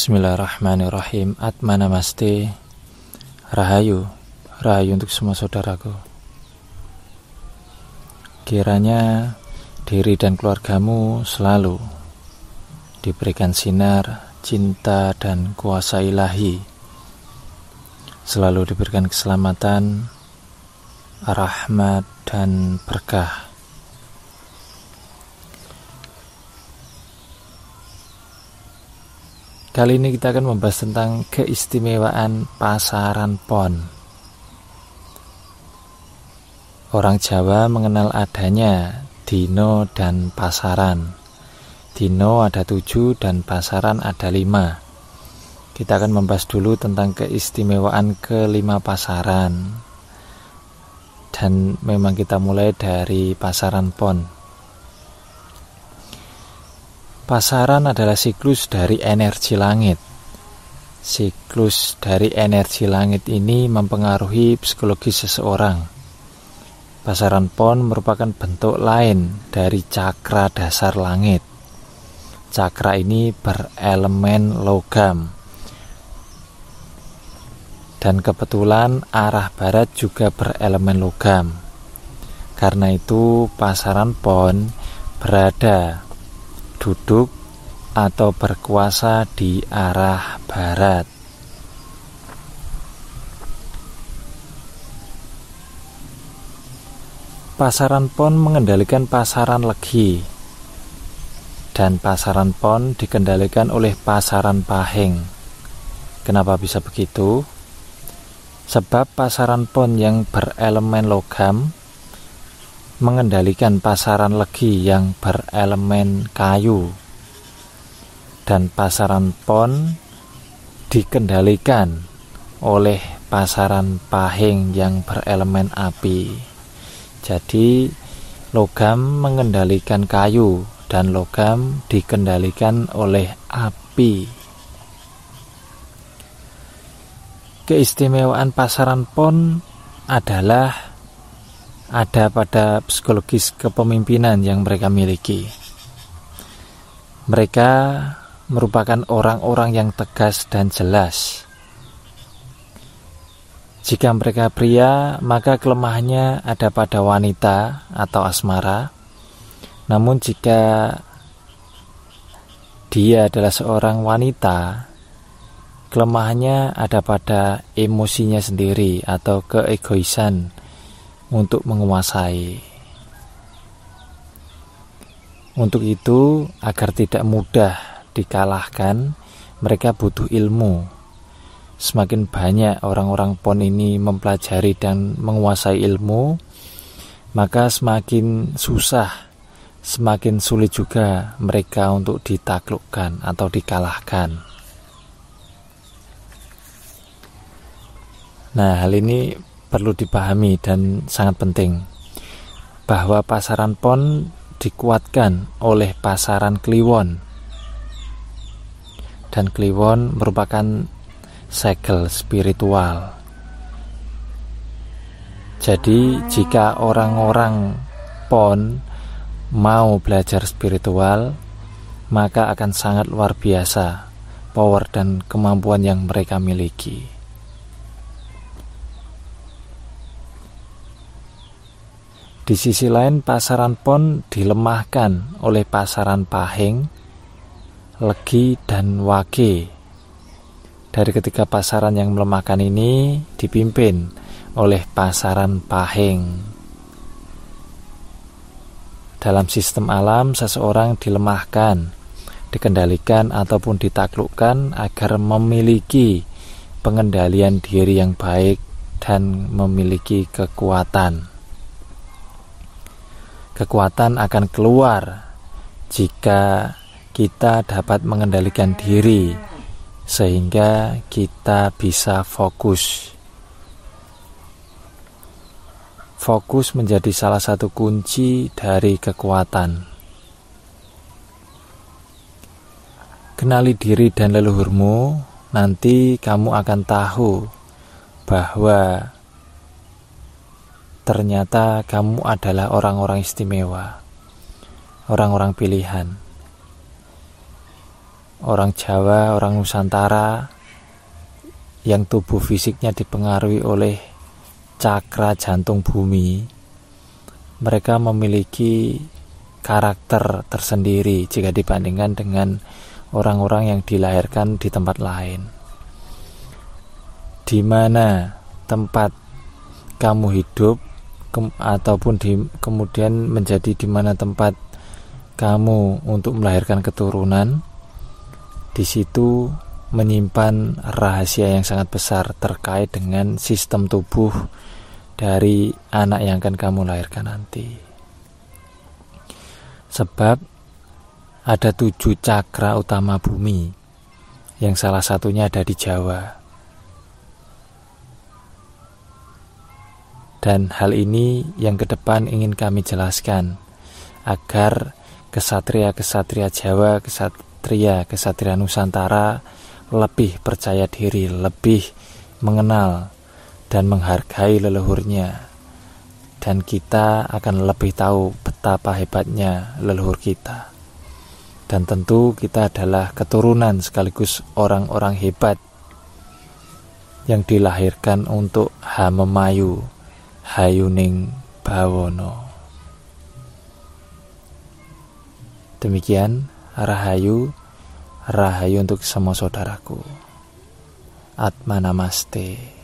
Bismillahirrahmanirrahim. Atma Namaste Rahayu. Rahayu untuk semua saudaraku. Kiranya diri dan keluargamu selalu diberikan sinar, cinta, dan kuasa ilahi. Selalu diberikan keselamatan, rahmat, dan berkah Kali ini kita akan membahas tentang keistimewaan pasaran pon. Orang Jawa mengenal adanya dino dan pasaran. Dino ada tujuh dan pasaran ada lima. Kita akan membahas dulu tentang keistimewaan kelima pasaran. Dan memang kita mulai dari pasaran pon. Pasaran adalah siklus dari energi langit. Siklus dari energi langit ini mempengaruhi psikologi seseorang. Pasaran pon merupakan bentuk lain dari cakra dasar langit. Cakra ini berelemen logam. Dan kebetulan arah barat juga berelemen logam. Karena itu pasaran pon berada duduk atau berkuasa di arah barat. Pasaran pon mengendalikan pasaran legi dan pasaran pon dikendalikan oleh pasaran pahing. Kenapa bisa begitu? Sebab pasaran pon yang berelemen logam mengendalikan pasaran legi yang berelemen kayu dan pasaran pon dikendalikan oleh pasaran pahing yang berelemen api. Jadi logam mengendalikan kayu dan logam dikendalikan oleh api. Keistimewaan pasaran pon adalah ada pada psikologis kepemimpinan yang mereka miliki. Mereka merupakan orang-orang yang tegas dan jelas. Jika mereka pria, maka kelemahannya ada pada wanita atau asmara. Namun, jika dia adalah seorang wanita, kelemahannya ada pada emosinya sendiri atau keegoisan untuk menguasai. Untuk itu, agar tidak mudah dikalahkan, mereka butuh ilmu. Semakin banyak orang-orang PON ini mempelajari dan menguasai ilmu, maka semakin susah, semakin sulit juga mereka untuk ditaklukkan atau dikalahkan. Nah, hal ini perlu dipahami dan sangat penting bahwa pasaran pon dikuatkan oleh pasaran kliwon dan kliwon merupakan segel spiritual jadi jika orang-orang pon mau belajar spiritual maka akan sangat luar biasa power dan kemampuan yang mereka miliki. Di sisi lain pasaran pon dilemahkan oleh pasaran pahing, legi, dan wage. Dari ketiga pasaran yang melemahkan ini dipimpin oleh pasaran pahing. Dalam sistem alam, seseorang dilemahkan, dikendalikan, ataupun ditaklukkan agar memiliki pengendalian diri yang baik dan memiliki kekuatan. Kekuatan akan keluar jika kita dapat mengendalikan diri, sehingga kita bisa fokus. Fokus menjadi salah satu kunci dari kekuatan. Kenali diri dan leluhurmu, nanti kamu akan tahu bahwa ternyata kamu adalah orang-orang istimewa, orang-orang pilihan. orang Jawa, orang Nusantara yang tubuh fisiknya dipengaruhi oleh cakra jantung bumi, mereka memiliki karakter tersendiri jika dibandingkan dengan orang-orang yang dilahirkan di tempat lain. Di mana tempat kamu hidup ke, ataupun di, kemudian menjadi di mana tempat kamu untuk melahirkan keturunan, di situ menyimpan rahasia yang sangat besar terkait dengan sistem tubuh dari anak yang akan kamu lahirkan nanti. Sebab ada tujuh cakra utama bumi yang salah satunya ada di Jawa. Dan hal ini yang ke depan ingin kami jelaskan agar kesatria-kesatria Jawa, kesatria-kesatria Nusantara lebih percaya diri, lebih mengenal dan menghargai leluhurnya. Dan kita akan lebih tahu betapa hebatnya leluhur kita. Dan tentu kita adalah keturunan sekaligus orang-orang hebat yang dilahirkan untuk Hamemayu Hayuning Bawono. Demikian Rahayu Rahayu untuk semua saudaraku. Atma Namaste.